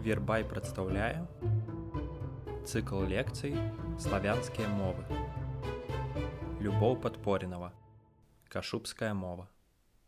Вербай прадстаўляе цыкл лекцый славянскія мовы. Любоў падпоренава. Кашубская мова.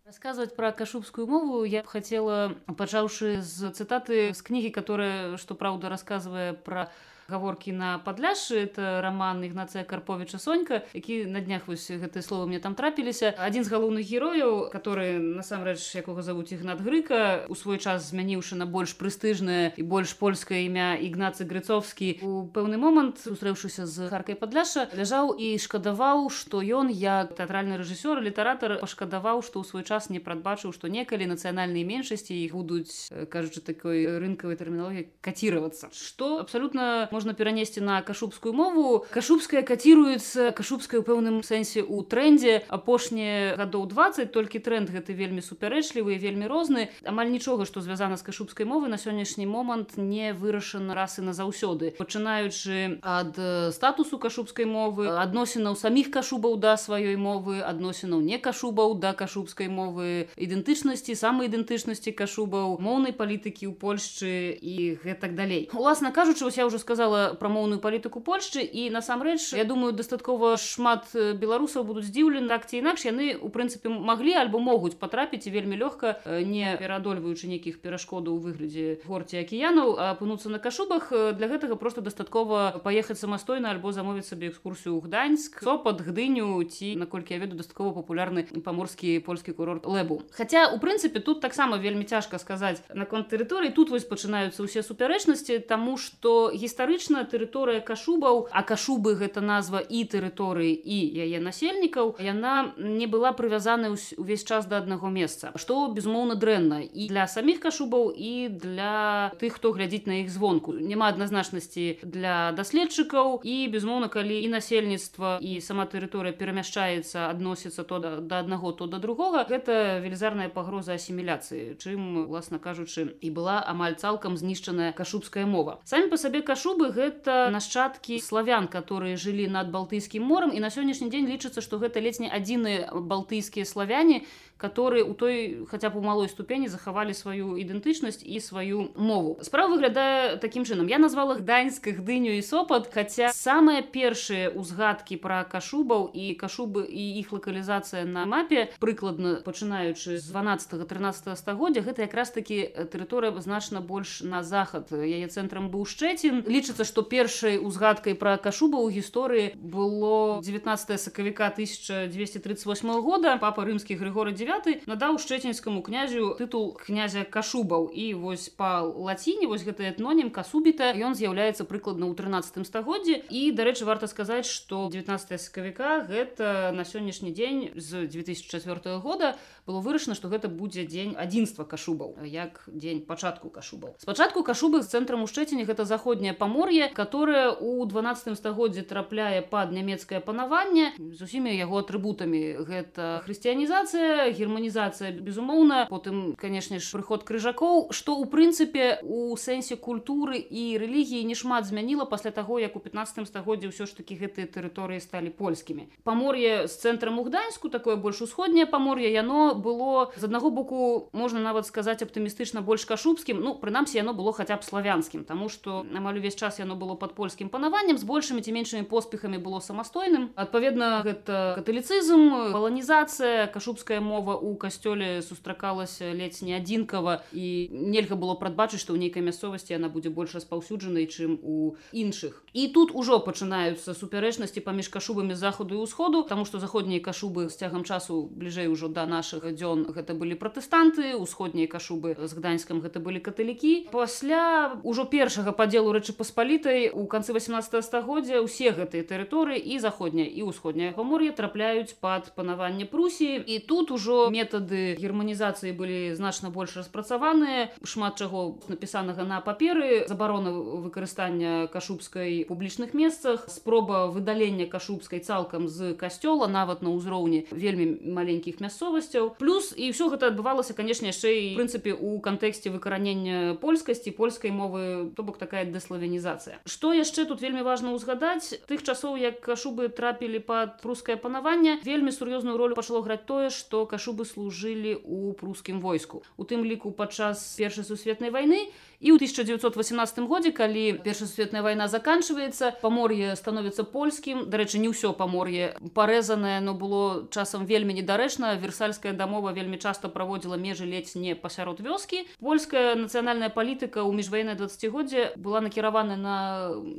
Рассказывать про кашубскую мову я хотела, пачаўшы з цытаты з кнігі, которая, што праўда, рассказывая про гаворкі на падляшы это роман ігнацыя карповича сонька які на днях вось гэтые слова мне там трапіліся. Адзін з галоўных герояў который насамрэч якога завуць ігнат грыка у свой час змяніўшы на больш прэстыжнае і больш польскае імя ігнацы грыцовскі у пэўны момант сустрэўшыся з харкай падляша ляжаў і шкадаваў што ён як тэатральны рэжысёр літаратар пашкадаваў што ў свой час не прадбачыў што некалі нацыянальныя меншасці іх будуць кажучы такой рынкавай тэрміналогіі каціравацца. Што абсалютна можна перанесці на кашубскую мову. Кашубская каціруецца кашубская у пэўным сэнсе у трендзе апошнія гадоў 20 толькі тренд гэты вельмі супярэчлівы вельмі розны. Амаль нічога што звязана з кашубскай мовы на сённяшні момант не вырашана расы назаўсёды. Пачынаючы ад статусу кашубскай мовы адносінаў саміх кашубаў да сваёй мовы адносінаў не кашубаў да кашубскай мовы ідэнтычнасці самаідэнтычнасці кашубаў моўнай палітыкі ў польшчы і гэтак далей. Уласна кажучы я ўжо сказала сказала пра моўную палітыку Польшчы і насамрэч я думаю дастаткова шмат беларусаў будуць здзіўлены так ці інакш яны у прынцыпе маглі альбо могуць патрапіць вельмі лёгка не пераадольваючы нейкіх перашкодаў у выглядзе горці акіянаў апынуцца на кашубах для гэтага просто дастаткова паехаць самастойна альбо замовіць сабе экскурсію ў гданьск сопад гдыню ці наколькі я веду дастаткова папулярны паморскі польскі курорт лэбу. Хаця у прынцыпе тут таксама вельмі цяжка сказаць наконт тэрыторыі. Тут вось пачынаюцца ўсе супярэчнасці таму што гістарычна гістарычна тэрыторыя кашубаў а кашубы гэта назва і тэрыторыі і яе насельнікаў яна не была прывязана увесь час да аднаго месца што безумоўна дрэнна і для саміх кашубаў і для тых хто глядзіць на іх звонку. Няма адназначнасці для даследчыкаў і безумоўна калі і насельніцтва і сама тэрыторыя перамяшчаецца адносіцца то да, да аднаго то да другога гэта велізарная пагроза асіміляцыі чым власна кажучы і была амаль цалкам знішчаная кашубская мова. Самі па сабе кашубы кубы гэта нашчадкі славян которые жылі над балтыйскім морам. І на сённяшні дзень лічыцца што гэта ледзь не адзіныя балтыйскія славяне которые у той хотя бы у малой ступені захавалі сваю ідэнтычнасць і сваю мову. Справа выглядае таким чынам я назвала гданьскіх дыню і сопат хотя самыя першыя узгадкі про кашубаў і кашубы і іх лакалізацыя на мапе прыкладна пачынаючы з 12 13 стагоддзя гэта якраз таки тэрыторыя значна больш на захад яе цэнтрам быў шчэцін лічыцца што першай узгадкай про кашуба у гісторыі было 19 сакавіка 1238 года. Папа рымскі григора 9 9 надаў шчэцінскаму князю тытул князя кашубаў. І вось па лаціне вось гэты этнонім касубіта ён з'яўляецца прыкладна ў 13 стагоддзе і дарэчы варта сказаць што 19 сакавіка гэта на сённяшні дзень з 2004 года было вырашана што гэта будзе дзень адзінства кашубаў як дзень пачатку кашубаў. Спачатку кашубы з цэнтрам у шчэціне гэта заходняе памор'е которое у 12 стагоддзе трапляе пад нямецкае панаванне. З усімі яго атрыбутамі гэта хрысціянізацыя германізацыя безумоўна потым канешне ж прыход крыжакоў што у прынцыпе у сэнсе культуры і рэлігіі не шмат змяніла пасля таго як у 15 стагоддзе ўсё ж такі гэтыя тэрыторыі сталі польскімі. Памор'е з цэнтрам у гданьску такое больш усходняе памор'е яно было з аднаго боку можна нават сказаць аптымістычна больш кашубскім ну прынамсі яно было хаця б славянскім тому что амаль увесь час яно было под польскім панаваннем з большымі ці меншымі поспехамі было самастойным. Адпаведна гэта каталіцызм паланізацыя кашубская мова мова у касцёле сустракалася ледзь не адзінкава і нельга было прадбачыць што ў нейкай мясцовасці яна будзе больш распаўсюджанай чым у іншых. І тут ужо пачынаюцца супярэчнасці паміж кашубамі захаду і ўсходу тому што заходнія кашубы з цягам часу бліжэй ужо да нашых дзён гэта былі пратэстанты усходнія кашубы з гданьскам гэта былі каталікі. Пасля ўжо першага падзелу рэчы паспалітай у канцы 18 стагоддзя ўсе гэтыя тэрыторыі і заходняя і ўсходняя гамор'я трапляюць пад панаванне прусіі. І тут ужо метады германізацыі былі значна больш распрацаваныя шмат чаго напісанага на паперы забарона выкарыстання кашубскай публічных месцах спроба выдалення кашубскай цалкам з касцёла нават на ўзроўні вельмі маленькіх мясцовасцяў. Плюс і ўсё гэта адбывалася канешне яшчэ і прынцыпе у кантэксце выкаранення польскасці польскай мовы то бок такая дэславянізацыя што яшчэ тут вельмі важна ўзгадаць? Тых часоў як кашубы трапілі под прускае панаванне вельмі сур'ёзную ролю пачало граць тое што кашубы служылі ў прускім войску. У тым ліку падчас першай сусветнай вайны і ў 1918 годзе калі першая сусветная вайна заканчивается памор'е становіцца польскім дарэчы не ўсё памор'е парэзанае но было часам вельмі недарэчна. Версальская дамова вельмі часто праводзіла межы ледзь не пасярод вёскі. Польская нацыянальная палітыка ў міжваеннае 20годдзе была накіравана на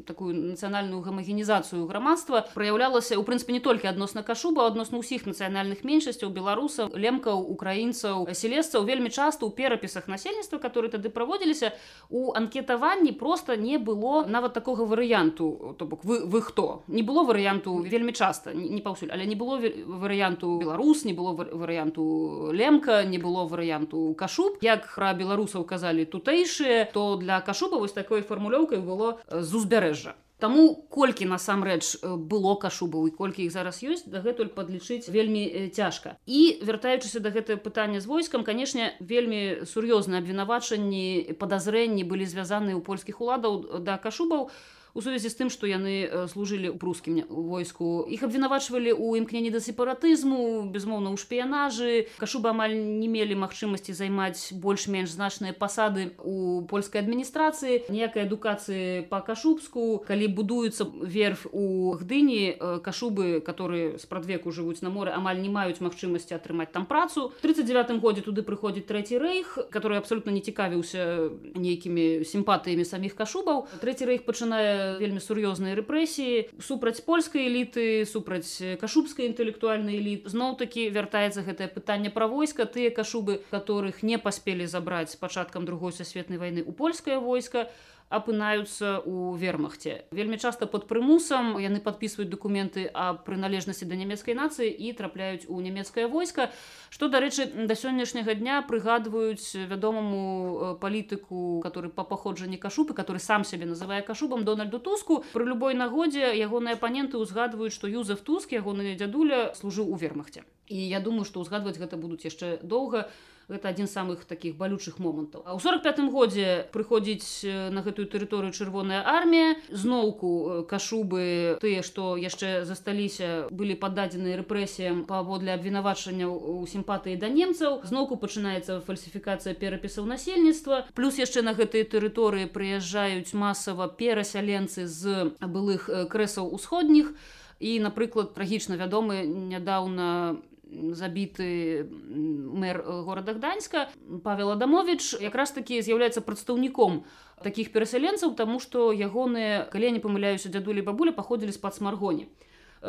такую нацыянальную гамагенізацыю грамадства. Праяўлялася у прынцыпе не толькі адносна кашуба адносна ўсіх нацыянальных меншасцяў беларусаў лемкаў украінцаў селесцаў. Вельмі часто ў перапісах насельніцтва которые тады праводзіліся у анкетаванні просто не было нават такога варыянту то бок вы вы хто? Не было варыянту вельмі часта не паўсюль але не было варыянту беларус не было варыянту лемка не было варыянту кашуб як пра беларусаў казалі тутэйшыя то для кашуба вось такой фармулёўкай было з узбярэжжа Таму колькі насамрэч было кашубаў і колькі іх зараз ёсць дагэтуль падлічыць вельмі цяжка. І вяртаючыся да гэтае пытання з войскам канешне вельмі сур'ёзныя абвінавачанні падазрэнні былі звязаны ў польскіх уладаў да кашубаў у сувязі з тым што яны служылі ў прускім войску. Іх абвінавачвалі ў імкненні да сепаратызму безмоўна ў шпіянажы кашуба амаль не мелі магчымасці займаць больш-менш значныя пасады у польскай адміністрацыі. Ніякай адукацыі па кашубску калі будуецца верф у гдыні кашубы которые спрадвеку жывуць на моры амаль не маюць магчымасці атрымаць там працу. 39 годзе туды прыходзіць трэці рэйх который абсолютно не цікавіўся нейкімі сімпатыямі саміх кашубаў. Трэці рэйх пачынае вельмі сур'ёзныя рэпрэсіі супраць польскай эліты супраць кашубскай інтэлектуальнай эліт зноў такі вяртаецца гэтае пытанне пра войска. Тыя кашубы которых не паспелі забраць пачаткам другой сусветнай вайны у польскае войска апынаюцца ў вермахце. Вельмі часта под прымусам яны подписываюць документы о прыналежнасці да нямецкай нацыі і трапляюць у нямецкае войска што дарэчы да сённяшняга дня прыгадваюць вядомаму палітыку который па паходжанні кашупы который сам сябе называе кашубам дональду туску. Пры любой нагодзе ягоныя апаненты ўзгадваюць што юзеф туск ягоны дзядуля служыў у вермахце. І я думаю што ўзгадваць гэта будуць яшчэ доўга. у гэта адзін з самых таких балючых момантаў а ў 45 годзе прыходзіць на гэтую тэрыторыю чырвоная армія зноўку кашубы тыя што яшчэ засталіся былі пададзены рэпрэсіям паводле абвінавачання у сімпатыі да немцаў зноўку пачынаецца фальсіфікацыя перапісаў насельніцтва плюс яшчэ на гэтай тэрыторыі прыязджаюць масава перасяленцы з былых крэсаў усходніх і напрыклад трагічна вядомы нядаўна забіты мэр горада гданьска павел адамович якраз таки з'яўляецца прадстаўніком таких перасяленцаў тому что ягоныя калі не памыляюся дзядулі бабуля паходзілі з-пад смаргоні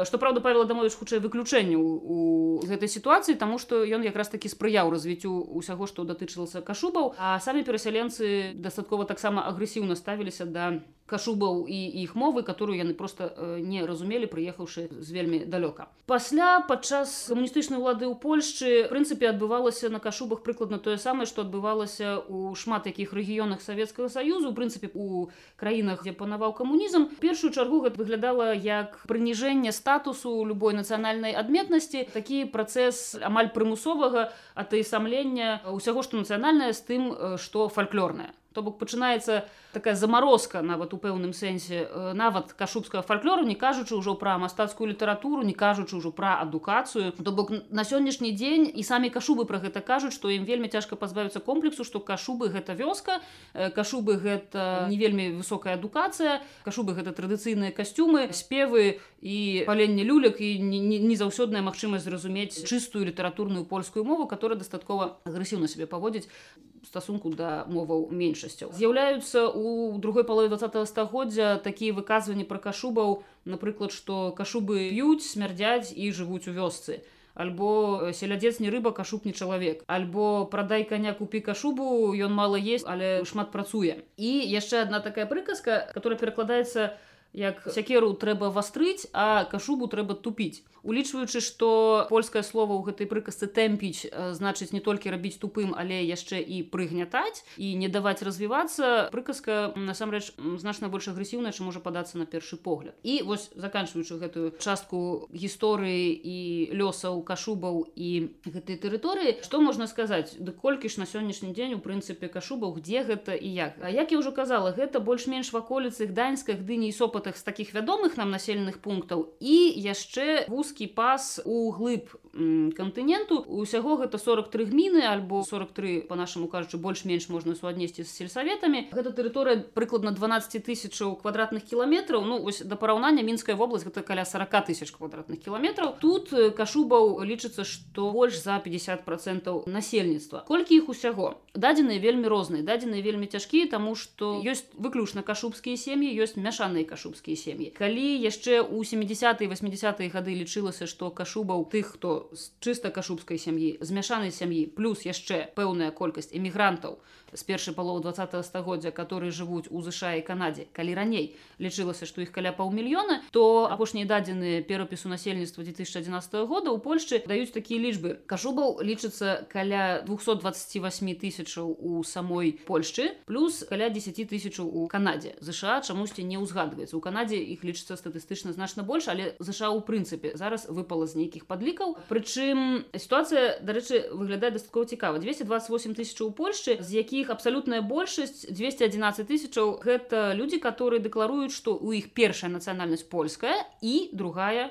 что правда павел адамович хутчэй выключэнне у гэтай сітуацыі тому что ён якраз таки спрыяў развіццю усяго што датычылася кашубаў а самі перасяленцы дастаткова таксама агрэсіўна ставіліся да кашубаў і іх мовы которую яны просто э, не разумелі прыехаўшы з вельмі далёка. Пасля падчас камуністычнай улады ў польшчы прынцыпе адбывалася на кашубах прыкладна тое самае што адбывалася у шмат якіх рэгіёнах савецкага саюзу прынцыпе у краінах дзе панаваў камунізм першую чаргу гэта выглядала як прыніжэнне статусу любой нацыянальнай адметнасці такі працэс амаль прымусовага атэйсамлення ўсяго што нацыянальнае з тым што фальклорнае то бок пачынаецца такая замарозка нават у пэўным сэнсе нават кашубскага фальклору не кажучы ўжо пра мастацкую літаратуру не кажучы ўжо пра адукацыю. То бок на сённяшні дзень і самі кашубы пра гэта кажуць што ім вельмі цяжка пазбавіцца комплексу што кашубы гэта вёска кашубы гэта не вельмі высокая адукацыя кашубы гэта традыцыйныя касцюмы спевы і паленне люлек і не заўсёдная магчымасць зразумець чыстую літаратурную польскую мову которая дастаткова агрэсіўна сябе паводзіць стасунку да моваў меншасцяў. З'яўляюцца у другой палове 20 стагоддзя такія выказванні пра кашубаў напрыклад што кашубы п'юць смярдзяць і жывуць у вёсцы. Альбо селядзец не рыба кашуб не чалавек альбо прадай каня купі кашубу ён мала есть але шмат працуе і яшчэ одна такая прыказка которая перакладаецца як сякеру трэба вастрыць а кашубу трэба тупіць. Улічваючы што польскае слово ў гэтай прыказцы тэмпіць значыць не толькі рабіць тупым але яшчэ і прыгнятаць і не даваць развівацца прыказка насамрэч значна больш агрэсіўна чым можа падацца на першы погляд. І вось заканчваючы гэтую частку гісторыі і лёсаў кашубаў і гэтай тэрыторыі што можна сказаць? Ды колькі ж на сённяшні дзень у прынцыпе кашубаў где гэта і як? А як я ўжо казала гэта больш-менш ваколіцы гданьска гдыні і сопат гэтых з такіх вядомых нам населеных пунктаў. І яшчэ вузкі пас у глыб кантыненту. Усяго гэта 43 гміны альбо 43 по-нашаму кажучы больш-менш можна суаднесці з сельсаветамі. Гэта тэрыторыя прыкладна 12 тысячаў квадратных кіламетраў. Ну ось да параўнання мінская вобласць гэта каля 40 тысяч квадратных кіламетраў. Тут кашубаў лічыцца што больш за 50 процентаў насельніцтва. Колькі іх усяго? Дадзеныя вельмі розныя дадзеныя вельмі цяжкія таму што ёсць выключна кашубскія сем'і ёсць мяшаныя кашубскія сем'і. Калі яшчэ у 70 80 гады лічылася што кашубаў тых хто з чыста кашубскай сям'і змяшанай сям'і плюс яшчэ пэўная колькасць эмігрантаў з першай паловы 20 стагоддзя которые жывуць у ЗША і Канадзе калі раней лічылася што іх каля паўмільёна то апошнія дадзеныя перапісу насельніцтва 2011 года у Польшчы даюць такія лічбы. Кашубаў лічыцца каля 228 тысячаў у самой Польшчы плюс каля 10 тысячаў у Канадзе. ЗША чамусьці не ўзгадваецца. У Канадзе іх лічыцца статыстычна значна больш але ЗША у прынцыпе зараз выпала з нейкіх падлікаў. Прычым сітуацыя дарэчы выглядае дастаткова цікава. 228 тысяч у Польшчы з якіх іх абсалютная большасць 211 тысячаў гэта людзі которые дэкларуюць што у іх першая нацыянальнасць польская і другая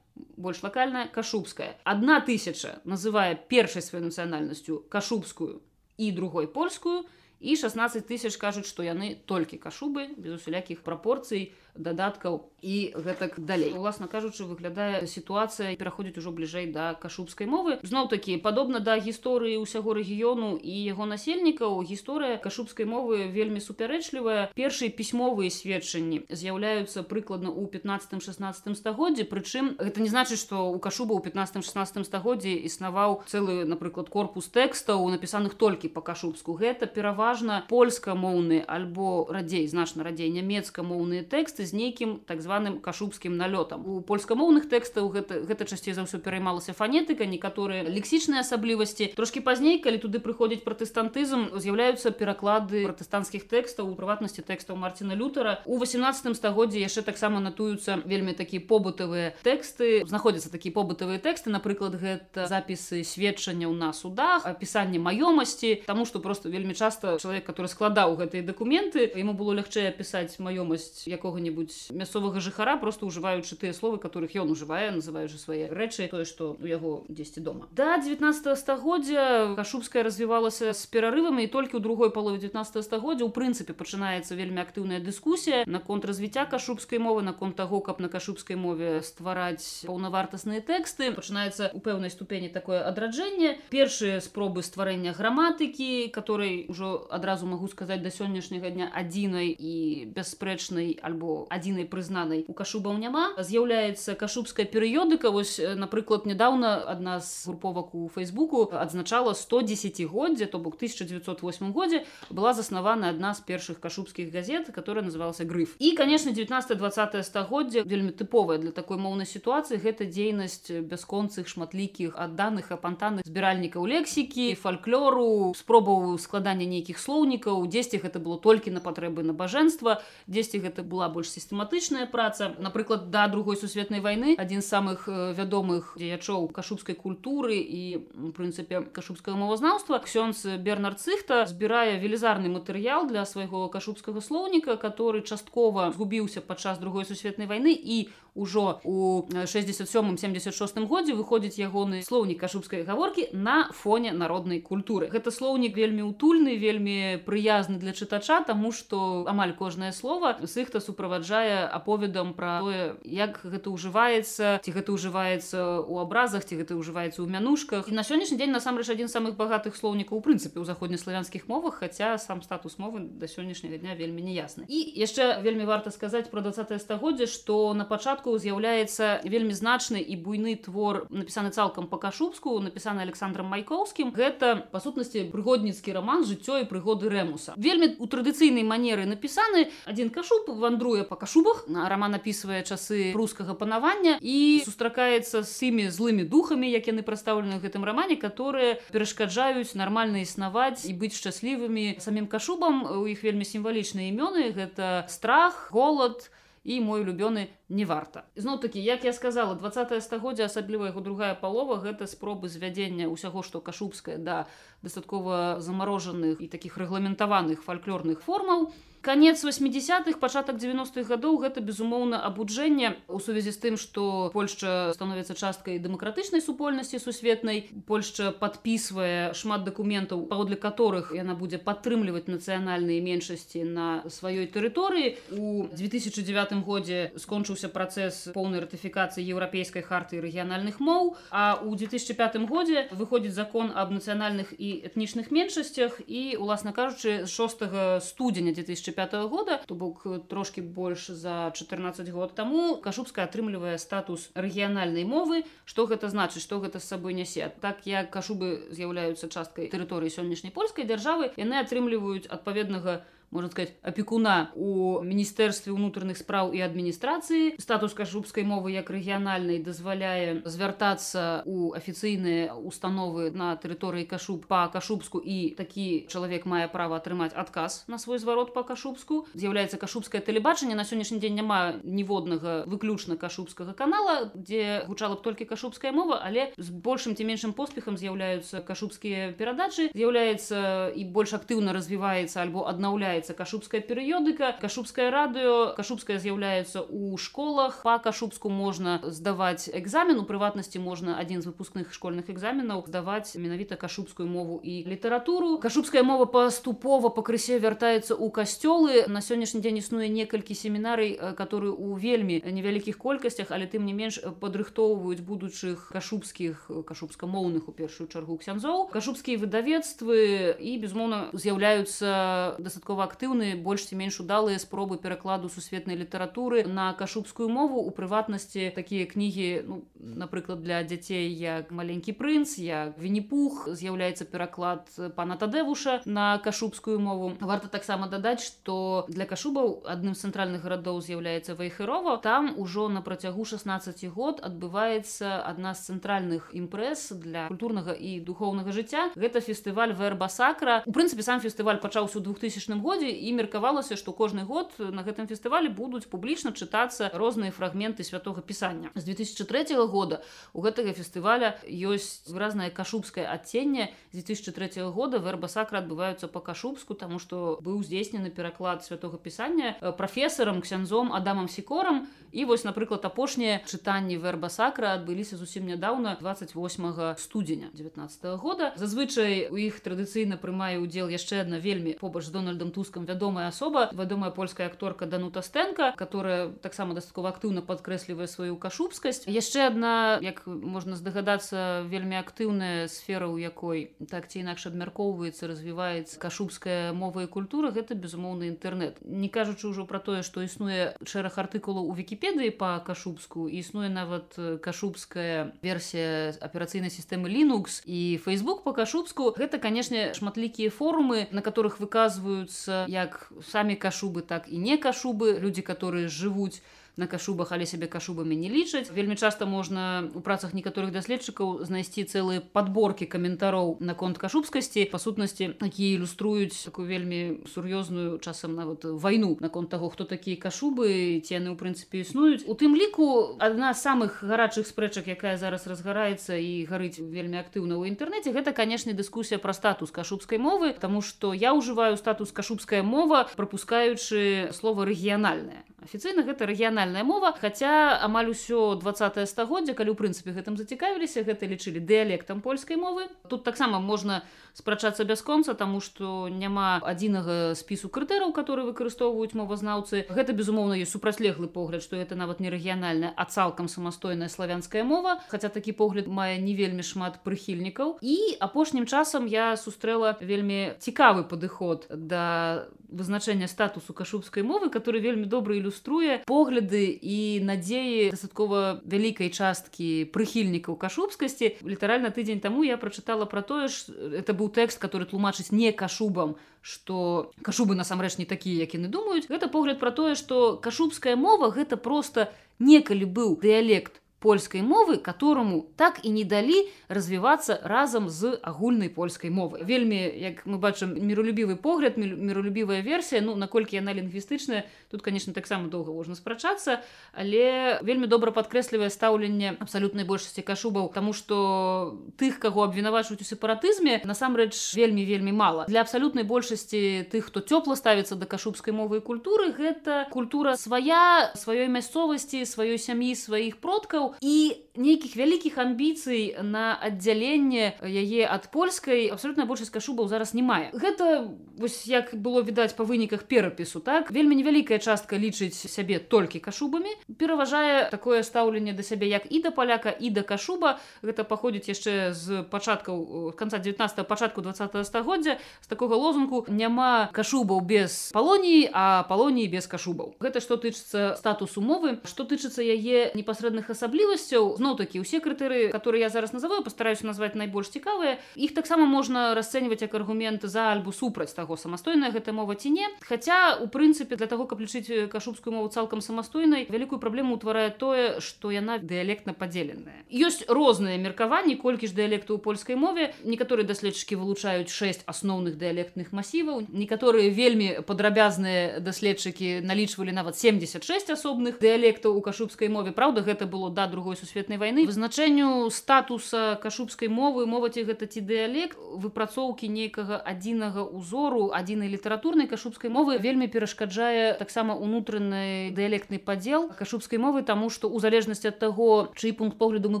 больш лакальная кашубская одна тысяча называе першай сваёй нацыянальнасцю кашубскую і другой польскую і 16 тысяч кажуць што яны толькі кашубы без усялякіх прапорцый дадаткаў і гэтак далей. Уласна кажучы выглядае сітуацыя пераходзіць ужо бліжэй да кашубскай мовы. Зноў такі падобна да гісторыі ўсяго рэгіёну і яго насельнікаў гісторыя кашубскай мовы вельмі супярэчлівая. Першыя пісьмовыя сведчанні з'яўляюцца прыкладна ў 15-16 стагоддзі прычым гэта не значыць што у кашуба ў 15-16 стагоддзі існаваў цэлы напрыклад корпус тэкстаў напісаных толькі па кашубску гэта пераважна польскамоўны альбо радзей значна радзей нямецкамоўныя тэксты з нейкім так званым кашубскім налётам. У польскамоўных тэкстаў гэта гэта часцей за ўсё пераймалася фанетыка некаторыя лексічныя асаблівасці. Трошки пазней калі туды прыходзіць пратэстантызм з'яўляюцца пераклады пратэстанцкіх тэкстаў у прыватнасці тэкстаў марціна лютера. У 18 стагоддзе яшчэ таксама натуюцца вельмі такія побытавыя тэксты. Знаходзяцца такія побытавыя тэксты напрыклад гэта запісы сведчанняў на судах апісанне маёмасці тому что просто вельмі часто чалавек который складаў гэтыя дакументы ему было лягчэй апісаць маёмасць якога-нибудь якога-небудзь мясцовага жыхара просто ўжываючы тыя словы которых ён ужывае называючы свае рэчы тое што у яго дзесьці дома. Да 19 стагоддзя кашубская развівалася з перарывамі і толькі ў другой палове 19 стагоддзя у прынцыпе пачынаецца вельмі актыўная дыскусія наконт развіцця кашубскай мовы наконт таго каб на кашубскай мове ствараць паўнавартасныя тэксты. Пачынаецца у пэўнай ступені такое адраджэнне. Першыя спробы стварэння граматыкі которой ужо адразу магу сказаць да сённяшняга дня адзінай і бясспрэчнай альбо адзінай прызнанай у кашубаў няма з'яўляецца кашубская перыёдыка. Вось напрыклад нядаўна адна з груповак у фейсбуку адзначала 110годдзя то бок 1908 годзе была заснавана адна з першых кашубскіх газет которая называлася грыф і конечно 19 20 стагоддзя вельмі тыповая для такой моўнай сітуацыі. Гэта дзейнасць бясконцых шматлікіх адданых апантанных збіральнікаў лексікі фальклору спробаў складання нейкіх слоўнікаў. Дзесьці гэта было толькі на патрэбы набажэнства дзесьці гэта была больш сістэматычная праца. Напрыклад да другой сусветнай войны адзін з самых вядомых дзеячоў кашубскай культуры і у прынцыпе кашубскага мовазнаўства. Ксёнз бернард цыхта збірае велізарны матэрыял для свайго кашубскага слоўніка который часткова згубіўся падчас другой сусветнай войны і ўжо у 67 76 годзе выходзіць ягоны слоўнік кашубскай гаворкі на фоне народнай культуры. Гэта слоўнік вельмі утульны вельмі прыязны для чытача тому что амаль кожнае слово сыхта суправаджае аповедам пра тое як гэта ўжываецца ці гэта ўжываецца у абразах ці гэта ўжываецца ў мянушках. І на сённяшні дзень насамрэч адзін самых багатых слоўнікаў у прынцыпе ў заходнеславянскіх мовах хаця сам статус мовы да сённяшняга дня вельмі неясны і яшчэ вельмі варта сказаць про 20 стагоддзя што на пачатку выпадку з'яўляецца вельмі значны і буйны твор напісаны цалкам па кашубску напісаны александром майкоўскім. Гэта па сутнасці прыгодніцкі роман жыццё і прыгоды рэмуса вельмі у традыцыйнай манеры напісаны. Адзін кашуб вандруе па кашубах роман напісвае часы рускага панавання і сустракаецца з тымі злымі духамі як яны прадстаўлены гэтым рамане которые перашкаджаюць нармальна існаваць і быць шчаслівымі самім кашубам. У іх вельмі сімвалічныя імёны. Гэта страх голод і мой улюбёны не варта. Зноў такі як я сказала 20 стагоддзя асабліва яго другая палова гэта спробы звядзення ўсяго што кашубская да дастаткова замарожаных і такіх рэгламентаваных фальклорных формаў. Конец 80-х пачатак 90-х гадоў гэта безумоўна абуджэнне у сувязі з тым што Польшча становіцца часткай дэмакратычнай супольнасці сусветнай. Польшча подпісвае шмат дакументаў паводле которых яна будзе падтрымліваць нацыянальныя меншасці на сваёй тэрыторыі. У 2009 годзе скончыўся працэс поўнай ратыфікацыі еўрапейскай харты рэгіянальных моў а у 2005 годзе выходзіць закон аб нацыянальных і этнічных меншасцях і уласна кажучы 6 студзеня 2005 года то бок трошки больш за 14 год таму кашубская атрымлівае статус рэгіянальнай мовы. Што гэта значыць што гэта з сабой нясе? Так як кашубы з'яўляюцца часткай тэрыторыі сённяшняй польскай дзяржавы яны атрымліваюць адпаведнага у можно сказать опекуна у міністэрстве унутраных спраў і адміністрацыі статус кашубскай мовы як рэгіянальнай дазваляе звяртацца у афіцыйныя установы на тэрыторыі кашуб по кашубску. І такі чалавек мае права атрымаць адказ на свой зварот по кашубску. З'яўляецца кашубскае тэлебачанне. На сённяшні дзень няма ніводнага выключна кашубскага канала дзе гучала б толькі кашубская мова але з большым ці меншым поспехам з'яўляюцца кашубскія перадачы. З'яўляецца і больш актыўна развіваецца альбо аднаўляе з'яўляецца кашубская перыёдыка кашубскае радыё кашубская з'яўляецца у школах. Па кашубску можна здаваць экзамен у прыватнасці можна адзін з выпускных школьных экзаменаў здаваць менавіта кашубскую мову і літаратуру кашубская мова паступова пакрысе вяртаецца ў касцёлы на сённяшні дзень існуе некалькі семінарый которые у вельмі невялікіх колькасцях але тым не менш падрыхтоўваюць будучых кашубскіх кашубскамоўных у першую чаргу ксяндзоў. Кашубскія выдавецтвы і безумоўна з'яўляюцца дастаткова актыўныя больш ці менш удалыя спробы перакладу сусветнай літаратуры на кашубскую мову. У прыватнасці такія кнігі ну, напрыклад для дзяцей як маленькі прынц як вініпух з'яўляецца пераклад пана тадэвуша на кашубскую мову. Варта таксама дадаць што для кашубаў адным з цэнтральных гарадоў з'яўляецца вайхырова там ужо на працягу 16 год адбываецца адна з цэнтральных імпрэз для культурнага і духоўнага жыцця гэта фестываль верба сакра у прынцыпе сам фестываль пачаўся у 2000 годзе годзе і меркавалася што кожны год на гэтым фестывалі будуць публічна чытацца розныя фрагменты святого пісання. З 2003 года у гэтага фестываля ёсць выразнае кашубскае адценне. З 2003 года верба сакра адбываюцца по кашубску тому что быў здзейснены пераклад святого пісання прафесарам ксяндзом адамам сікорам. І вось напрыклад апошнія чытанні верба сакра адбыліся зусім нядаўна 28 студзеня 19 -го года. Зазвычай у іх традыцыйна прымае удзел яшчэ адна вельмі побач з дональдом тус рускам вядомая асоба вядомая польская акторка данута стэнка которая таксама дастаткова актыўна падкрэслівае сваю кашубскасць яшчэ адна як можна здагадацца вельмі актыўная сфера у якой так ці інакш абмяркоўваецца развіваецца кашубская мова і культура гэта безумоўны інтэрнет не кажучы ўжо пра тое што існуе шэраг артыкулаў у вкіпедыі па кашубску існуе нават кашубская версія аперацыйнай сістэмы linux і facebook по кашубску гэта канешне шматлікія форумы на которых выказваюцца як самі кашубы так і не кашубы людзі которые жывуць на кашубах але сябе кашубамі не лічаць. Вельмі часта можна у працах некаторых даследчыкаў знайсці цэлыя подборки каментароў наконт кашубскасці. Па сутнасці якія ілюструюць такую вельмі сур'ёзную часам нават вайну наконт таго хто такія кашубы ці яны ў прынцыпе існуюць. У тым ліку адна з самых гарачых спрэчак якая зараз разгараецца і гарыць вельмі актыўна ў інтэрнэце гэта канешне дыскусія пра статус кашубскай мовы тому что я ўжываю статус кашубская мова пропускаючы слова рэгіянальная афіцыйна гэта рэгіянальная мова. Хаця амаль усё 20 стагоддзя калі ў прынцыпе гэтым зацікавіліся гэта лічылі дыялектам польскай мовы. Тут таксама можна спрачацца бясконца таму што няма адзінага спісу крытэраў которые выкарыстоўваюць мовазнаўцы. Гэта безумоўна ёсць супрацьлеглы погляд што это нават не рэгіянальная а цалкам самастойная славянская мова. Хаця такі погляд мае не вельмі шмат прыхільнікаў. І апошнім часам я сустрэла вельмі цікавы падыход да вызначэння статусу кашубскай мовы который вельмі добра ілюструе погляды і надзеі дастаткова вялікай часткі прыхільнікаў кашубскасці. Літаральна тыдзень таму я прачытала пра тое ж это быў тэкст который тлумачыць не кашубам что кашубы насамрэч не такія як яны думаюць. Гэта погляд пра тое что кашубская мова гэта просто некалі быў дыялект польскай мовы которому так і не далі развівацца разам з агульнай польскай мовы вельмі як мы бачым міролюбівы погляд міролюбівая версія. Ну наколькі яна лінгвістычная тут конечно таксама доўга можна спрачацца але вельмі добра падкрэслівае стаўленне абсалютнай большасці кашубаў тому что тых каго абвінавачваюць у сепаратызме насамрэч вельмі вельмі мала. Для абсалютнай большасці тых хто цёпла ставіцца да кашубскай мовы і культуры гэта культура свая сваёй мясцовасці сваёй сям'і сваіх продкаў і нейкіх вялікіх амбіцый на аддзяленне яе ад польскай абсолютна большасць кашубаў зараз не мае гэта вось як было відаць па выніках перапісу так? Вельмі невялікая частка лічыць сябе толькі кашубамі пераважае такое стаўленне да сябе як і да паляка і да кашуба. Гэта паходзіць яшчэ з пачаткаў конца 19 пачатку 20 стагоддзя. З такога лозунку няма кашубаў без палоніі а палоніі без кашубаў гэта што тычыцца статусу мовы. Што тычыцца яе непасрэдных асаблівасцяў зноў такі усе крытэрыі которые я зараз называю постараюсь назваць найбольш цікавыя. Іх таксама можна расцэньваць як аргумент за альбу супраць таго самастойная гэта мова ці не. Хаця у прынцыпе для того каб лічыць кашубскую мову цалкам самастойнай вялікую праблему ўтварае тое што яна дыялектна падзеленая. Ёсць розныя меркаванні колькі ж дыялекту у польскай мове. Некаторыя даследчыкі вылучаюць шэсць асноўных дыялектных масіваў. Некаторыя вельмі падрабязныя даследчыкі налічвалі нават 76 асобных дыялектаў у кашубскай мове. Праўда гэта было да другой сусветнай вайны. Вызначэнню статуса кашубскай мовы моваці гэта ці дыялект выпрацоўкі нейкага адзінага узору адзінай літаратурнай кашубскай мовы вельмі перашкаджае таксама унутраны дыялектны падзел кашубскай мовы таму што у залежнасці ад таго чый пункт погляду мы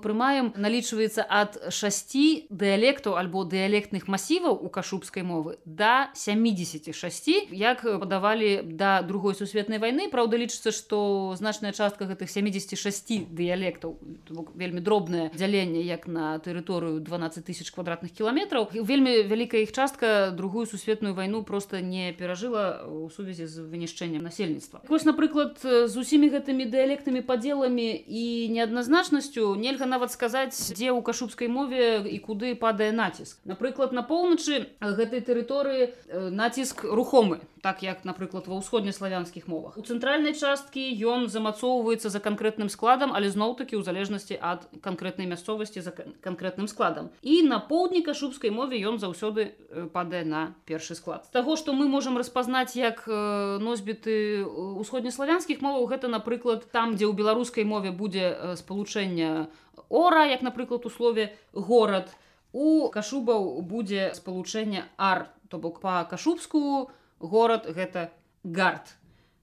прымаем налічваецца ад шасці дыялектаў альбо дыялектных масіваў у кашубскай мовы да 76 як падавалі да другой сусветнай вайны. Праўда лічыцца што значная частка гэтых 76 дыялектаў вельмі дробнае дзяленне як на тэрыторыю 12 тысяч квадратных кіламетраў. Вельмі вялікая іх частка другую сусветную вайну просто не перажыла у сувязі з вынішчэннем насельніцтва. Вось напрыклад з усімі гэтымі дыялектамі падзеламі і неадназначнасцю нельга нават сказаць дзе ў кашубскай мове і куды падае націск. Напрыклад на поўначы гэтай тэрыторыі націск рухомы так як напрыклад ва ўсходнеславянскіх мовах. У цэнтральнай часткі ён замацоўваецца за канкрэтным складам але зноў-такі ў залежнасці ад канкрэтнай мясцовасці за канкрэтным складам. І на поўдні кашубскай мове ён заўсёды падае на першы склад. Таго што мы можемм распазнаць як носьбіты усходнеславянскіх моваў гэта напрыклад там дзе ў беларускай мове будзе спалучэнне ора як напрыклад у слове горад у кашубаў будзе спалучэнне ар то бок па кашубску горад гэта гард.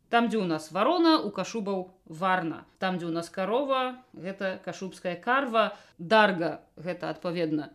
Там дзе у нас варона у кашубаў варна. Там дзе у нас карова гэта кашубская карва. Дарга гэта адпаведна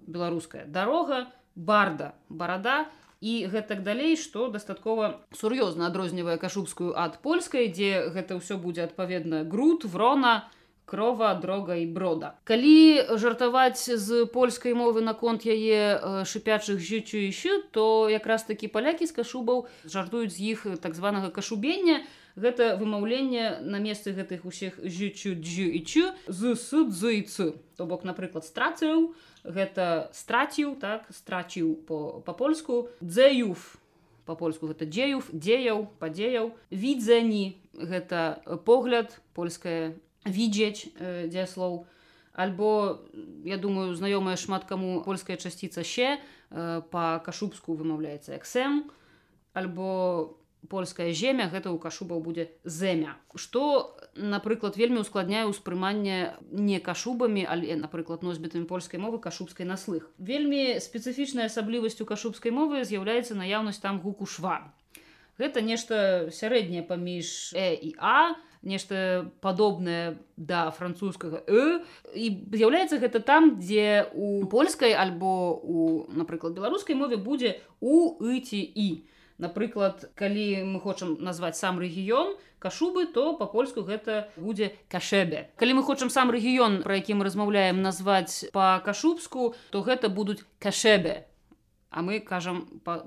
беларуская дарога. Барда барада. І гэтак далей што дастаткова сур'ёзна адрознівае кашубскую ад польскай дзе гэта ўсё будзе адпаведна груд врона крова дрога і брода. Калі жартаваць з польскай мовы наконт яе шыпячых жыццю ищу то якраз такі палякі з кашубаў жартуюць з іх так званага кашубення. Гэта вымаўленне на месцы гэтых усіх жычу дзю і чу з судзыцы то бок напрыклад страціў гэта страціў так страціў по па-польску дзеюф па-польску гэта дзеюф дзеяў падзеяў. Відзені гэта погляд польская відзець э, дзеслоў альбо я думаю знаёмая шмат каму польская часціца ще э, па-кашубску вымаўляецца эксэм альбо польская земя гэта ў кашубаў будзе зэмя што напрыклад вельмі ускладняе ўспрыманне не кашубамі але напрыклад носьбітамі польскай мовы кашубскай наслых вельмі спецыфічнай асаблівасцю кашубскай мовы з'яўляецца наяўнасць там гуку шва гэта нешта сярэдняе паміж э і а нешта падобнае да французскага э і з'яўляецца гэта там дзе у польскай альбо у напрыклад беларускай мове будзе у ыці і напрыклад калі мы хочам назваць сам рэгіён кашубы то по-польску гэта будзе кашэбе калі мы хочам сам рэгіён про які мы размаўляем назваць по-кашубску то гэта будуць кашэбе а мы кажам по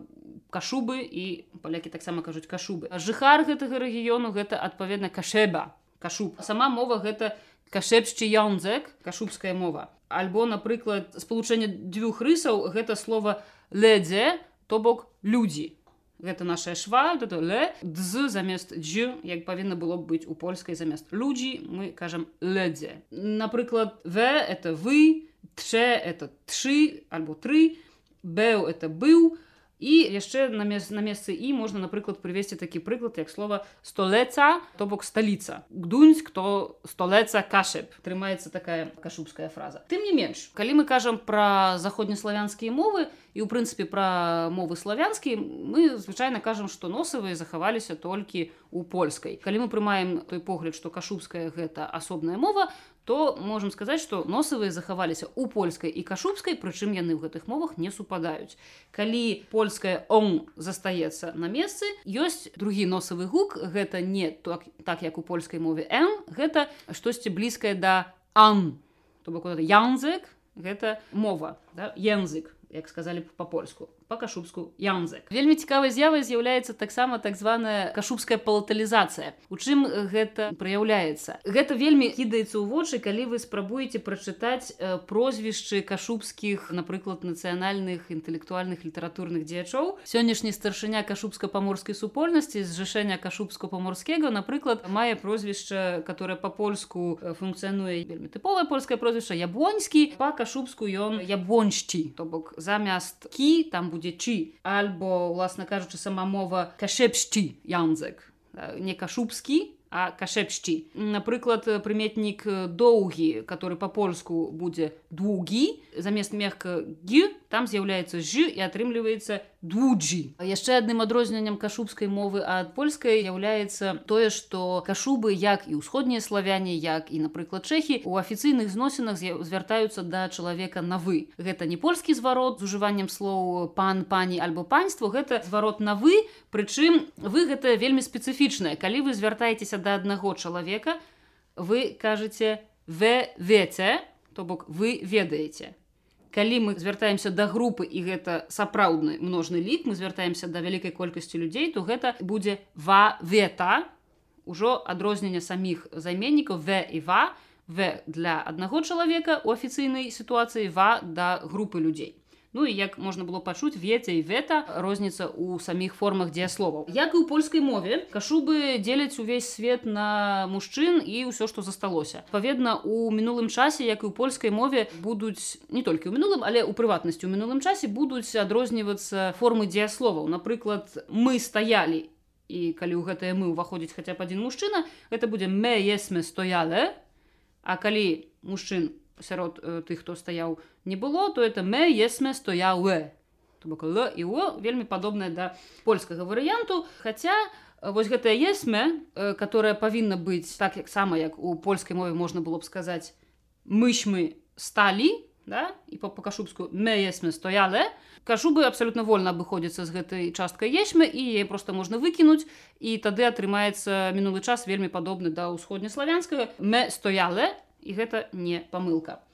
кашубы і палякі таксама кажуць кашубы. Жыхар гэтага рэгіёну гэта адпаведна кашэба. Кашуб. Сама мова гэта кашэпшчы ёнзек кашубская мова. Альбо напрыклад спалучэнне дзвюх рысаў гэта слова ледзе то бок людзі. Гэта наша шва это ле дз замест дж як павінна было быць у польскай замест людзі мы кажам ледзе. Напрыклад в это вы тше это тры альбо тры бэў это быў і яшчэ на мес на месцы і можна напрыклад прывесці такі прыклад як слова столеца то бок сталіца гдуньць кто столеца кашеп трымаецца такая кашубская фраза. Тым не менш калі мы кажам пра заходнеславянскія мовы і у прынцыпе пра мовы славянскія мы звычайна кажам што носавыя захаваліся толькі у польскай калі мы прымаем той погляд што кашубская гэта асобная мова то можам сказаць што носавыя захаваліся у польскай і кашубскай прычым яны ў гэтых мовах не супадаюць калі польская он застаецца на месцы ёсць другі носавы гук гэта не так, так як у польскай мове н гэта штосьці блізкае да ан то бок янзек гэта мова да? янзык як сказалі па-польску па-кашубску янзек вельмі цікавай з'явай з'яўляецца таксама так званая кашубская палаталізацыя. У чым гэта праяўляецца? Гэта вельмі кідаецца ў вочы калі вы спрабуеце прачытаць прозвішчы кашубскіх напрыклад нацыянальных інтэлектуальных літаратурных дзеячоў. Сённяшні старшыня кашубска-паморскай супольнасці зжышэння кашубско-паморскega напрыклад мае прозвішча которое па-польску функцыянуе вельмі тыповае польскае прозвішча ябоньскі па-кашубску ён ябоньшчі то бок замяст кі там будзе чы альбо уласна кажучы сама мова кашепшчы янзек. Не кашубскі а кашепшчы напрыклад прыметнік доўгі который по-польску будзе двугі замест мягка гі там з'яўляецца ж і атрымліваецца двуджі яшчэ адным адрозненнем кашубскай мовы ад польскай з'яўляецца тое што кашубы як і ўсходнія славяне як і напрыклад чэхі у афіцыйных зносінах звяртаюцца да чалавека на вы гэта не польскі зварот з ужываннем слоў пан пані альбо панство гэта зварот на вы прычым вы гэта вельмі спецыфічнае. Калі вы звяртаецеся да аднаго чалавека вы кажаце в веце то бок вы ведаеце калі мы звяртаемся да групы і гэта сапраўдны множны лік мы звяртаемся да вялікай колькасці людзей то гэта будзе ва вета ужо адрознення саміх займеннікаў в і ва. В для аднаго чалавека у афіцыйнай сітуацыі ва да групы людзей Ну і як можна было пачуць веця і вета розніца ў саміх формах дзеясловаў. Як і ў польскай мове кашубы дзеляць увесь свет на мужчын і ўсё, што засталося. Паведна у мінулым часе, як і ў польскай мове будуць не толькі ў мінулым, але ў прыватнасці ў мінулым часе будуць адрознівацца формы дзеясловаў. Напрыклад, мы стаялі і калі ў гэтае мы ўваходзіць хаця б адзін мужчына, гэта будзе мэ есме стояле, А калі мужчын сярод э, тых хто стаяў не было то это мэ есме стояуэ бок л і о вельмі падобная да польскага варыянту хаця э, вось гэтая есме э, которая павінна быць так як сама як у польскай мове можна было б сказаць мыш мы сталі да і по пакашубску мэ есме стояле кажубы абсалютна вольна абыходзіцца з гэтай часткай есьмы і яе просто можна выкінуць і тады атрымаецца мінулы час вельмі падобны да ўсходнеславянскага мэ стояле і гэта не памылка.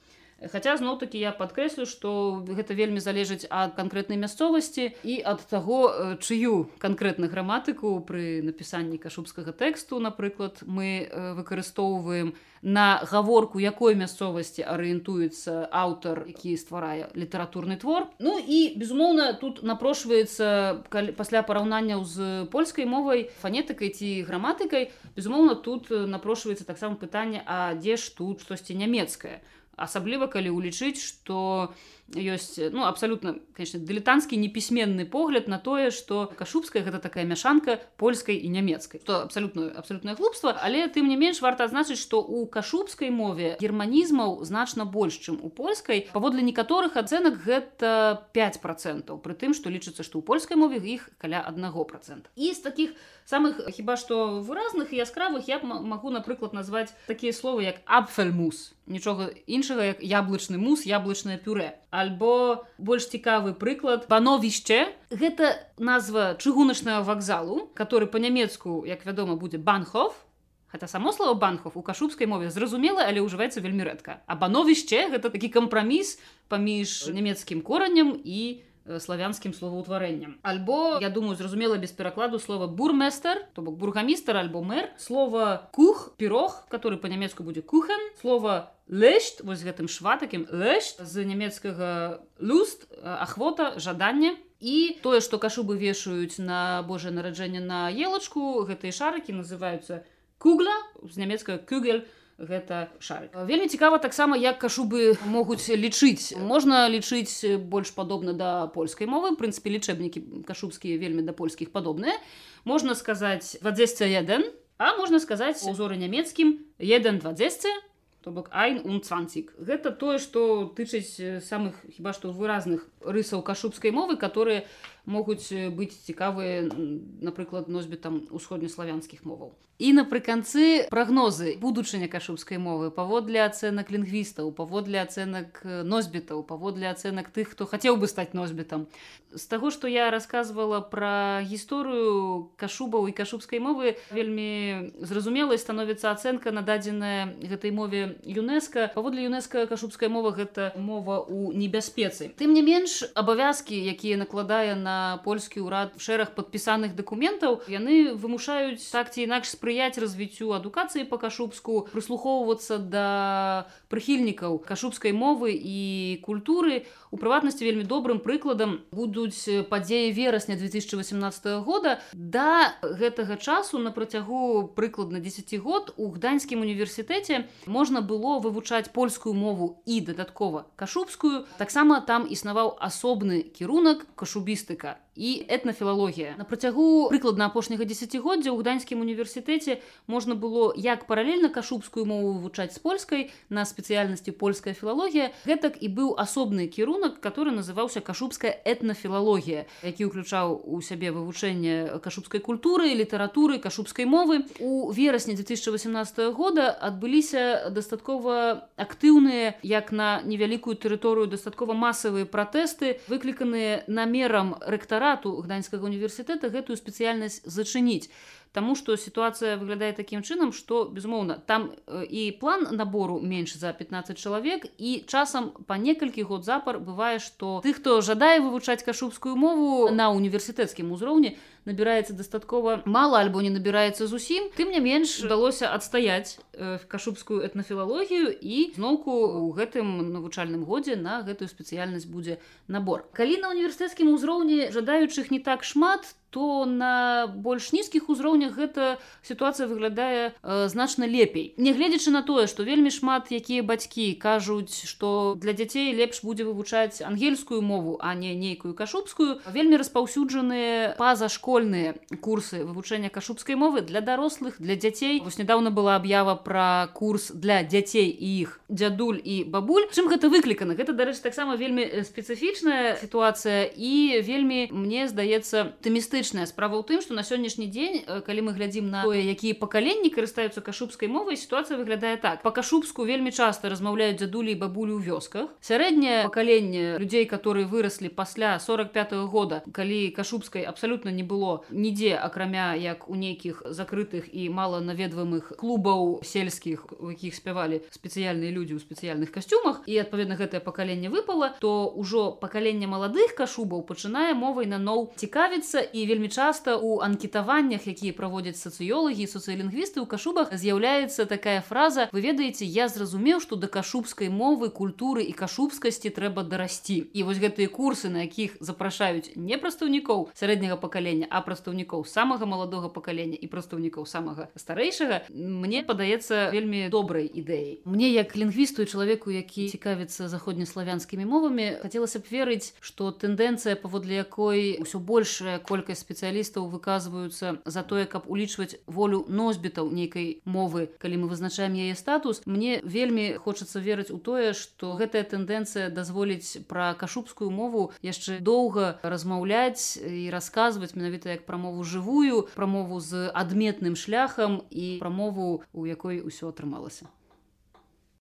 Хаця зноў такі я падкрэслю, што гэта вельмі залежыць ад канкрэтнай мясцовасці і ад таго, чыю канкрэтна граматыку пры напісанні кашубскага тэксту, напрыклад, мы выкарыстоўваем на гаворку якой мясцовасці арыентуецца аўтар, які стварае літаратурны твор. Ну і безумоўна, тут напрошваецца пасля параўнанняў з польскай мовай фанетыкай ці граматыкай. Безумоўна, тут напрошваецца таксама пытанне, а дзе ж тут штосьці нямецкае асабліва калі ўлічыць што ёсць ну абсалютна конечно дылетантскі непісьменны погляд на тое что кашубская гэта такая мяшанка польскай і нямецкай. То абсалютна абсалютнае глупства але тым не менш варта адзначыць что у кашубскай мове германізмаў значна больш чым у польскай паводле некаторых ацэнак гэта 5 процентаў пры тым што лічыцца што ў польскай мове іх каля аднаго процент і з таких самых хіба што выразных і яскравых я магу напрыклад назваць такія словы як апфельмус нічога іншага як яблычны мус яблычнае пюре альбо больш цікавы прыклад. Пановішча гэта назва чыгуначнага вакзалу который по-нямецку як вядома будзе банхов Хаця само слова банхов у кашубскай мове зразумела, але ўжываецца вельмі рэдка. А бановішча гэта такі кампраміс паміж нямецкім коранем і славянскім словаўтварэннем альбо я думаю зразумела без перакладу слова бурместер то бок бургамістр альбо мэр слова кух пірог который по-нямецку будзе кухен слова лэшт вось гэтым шва такім лэшт з нямецкага люст ахвота жаданне і тое што кашубы вешаюць на Божае нараджэнне на елачку гэтыя шарыкі называюцца кугля з нямецкая кюгель гэта шарык. Вельмі цікава таксама як кашубы могуць лічыць. Можна лічыць больш падобна да польскай мовы. Прынцыпе лічэбнікі кашубскія вельмі да польскіх падобныя. Можна сказаць 21 а можна сказаць узоры нямецкім 1 20 то бок айн 20 гэта тое што тычыць самых хіба што выразных рысаў кашубскай мовы которые могуць быць цікавыя напрыклад носьбітам усходнеславянскіх моваў. І напрыканцы прагнозы будучыня кашубскай мовы паводле ацэнак лінгвістаў паводле ацэнак носьбітаў паводле ацэнак тых хто хацеў бы стаць носьбітам з таго што я рассказывала пра гісторыю кашубаў і кашубскай мовы вельмі зразумелай становіцца ацэнка нададзеная гэтай мове юнеска паводле юнеска кашубская мова гэта мова у небяспецы тым не менш абавязкі якія накладае на польскі ўрад шэраг падпісаных дакументаў яны вымушаюць так ці інакш спры спрыяць развіццю адукацыі па кашубску прыслухоўвацца да прыхільнікаў кашубскай мовы і культуры. у прыватнасці вельмі добрым прыкладам будуць падзеі верасня 2018 года. Да гэтага часу на працягу прыкладна 10 год у гданьскім універсітэце можна было вывучаць польскую мову і дадаткова кашубскую. Таксама там існаваў асобны кірунак кашубістыка і этнафілалогія на працягу прыкладна апошняга десятгоддзя ў гданьскім універсітэце можна было як паралельна кашубскую мову вывучаць з польскай на спецыяльнасці польская філалогія гэтак і быў асобны кірунак который называўся кашубская этнафілалогія які ўключаў у сябе вывучэнне кашубскай культуры літаратуры кашубскай мовы. У верасні 2018 года адбыліся дастаткова актыўныя як на невялікую тэрыторыю дастаткова масавыя пратэсты выкліканыя намерам рэктара рэктарату гданьскага універсітэта гэтую спецыяльнасць зачыніць. Таму што сітуацыя выглядае такім чынам, што безумоўна там і план набору менш за 15 чалавек і часам па некалькі год запар бывае, што ты, хто жадае вывучаць кашубскую мову на універсітэцкім узроўні, набіраецца дастаткова мала альбо не набіраецца зусім тым не менш удалося адстаяць э, кашубскую этнафілалогію і зноўку у гэтым навучальным годзе на гэтую спецыяльнасць будзе набор. Калі на універсітэцкім узроўні жадаючых не так шмат то на больш нізкіх узроўнях гэта сітуацыя выглядае э, значна лепей. Нягледзячы на тое што вельмі шмат якія бацькі кажуць што для дзяцей лепш будзе вывучаць ангельскую мову а не нейкую кашубскую вельмі распаўсюджаныя пазашкольныя курсы вывучэння кашубскай мовы для дарослых для дзяцей. Вось нядаўна была аб'ява пра курс для дзяцей і іх дзядуль і бабуль. Чым гэта выклікана? Гэта дарэчы таксама вельмі спецыфічная сітуацыя і вельмі мне здаецца тымісты крытычная справа ў тым што на сённяшні дзень калі мы глядзім на тое якія пакаленні карыстаюцца кашубскай мовай сітуацыя выглядае так. Па кашубску вельмі часта размаўляюць дзядулі бабулі ў вёсках. Сярэдняе пакаленне людзей которые выраслі пасля 45 -го года калі кашубскай абсалютна не было нідзе акрамя як у нейкіх закрытых і мала наведваемых клубаў сельскіх у якіх спявалі спецыяльныя людзі ў спецыяльных касцюмах і адпаведна гэтае пакаленне выпала то ўжо пакаленне маладых кашубаў пачынае мовай наноў цікавіцца і вельмі часта у анкетаваннях якія праводзяць сацыёлагі сацыялінгвісты ў кашубах з'яўляецца такая фраза вы ведаеце я зразумеў што да кашубскай мовы культуры і кашубскасці трэба дарасці і вось гэтыя курсы на якіх запрашаюць не прадстаўнікоў сярэдняга пакалення а прадстаўнікоў самага маладога пакалення і прадстаўнікоў самага старэйшага мне падаецца вельмі добрай ідэяй. Мне як лінгвісту чалавеку які цікавіцца заходнеславянскімі мовамі хацелася б верыць што тэндэнцыя паводле якой усё большая колькасць спецыялістаў выказваюцца за тое каб улічваць волю носьбітаў нейкай мовы. Калі мы вызначаем яе статус мне вельмі хочацца верыць у тое што гэтая тэндэнцыя дазволіць пра кашубскую мову яшчэ доўга размаўляць і расказваць менавіта як прамову жывую прамову з адметным шляхам і прамову у якой усё атрымалася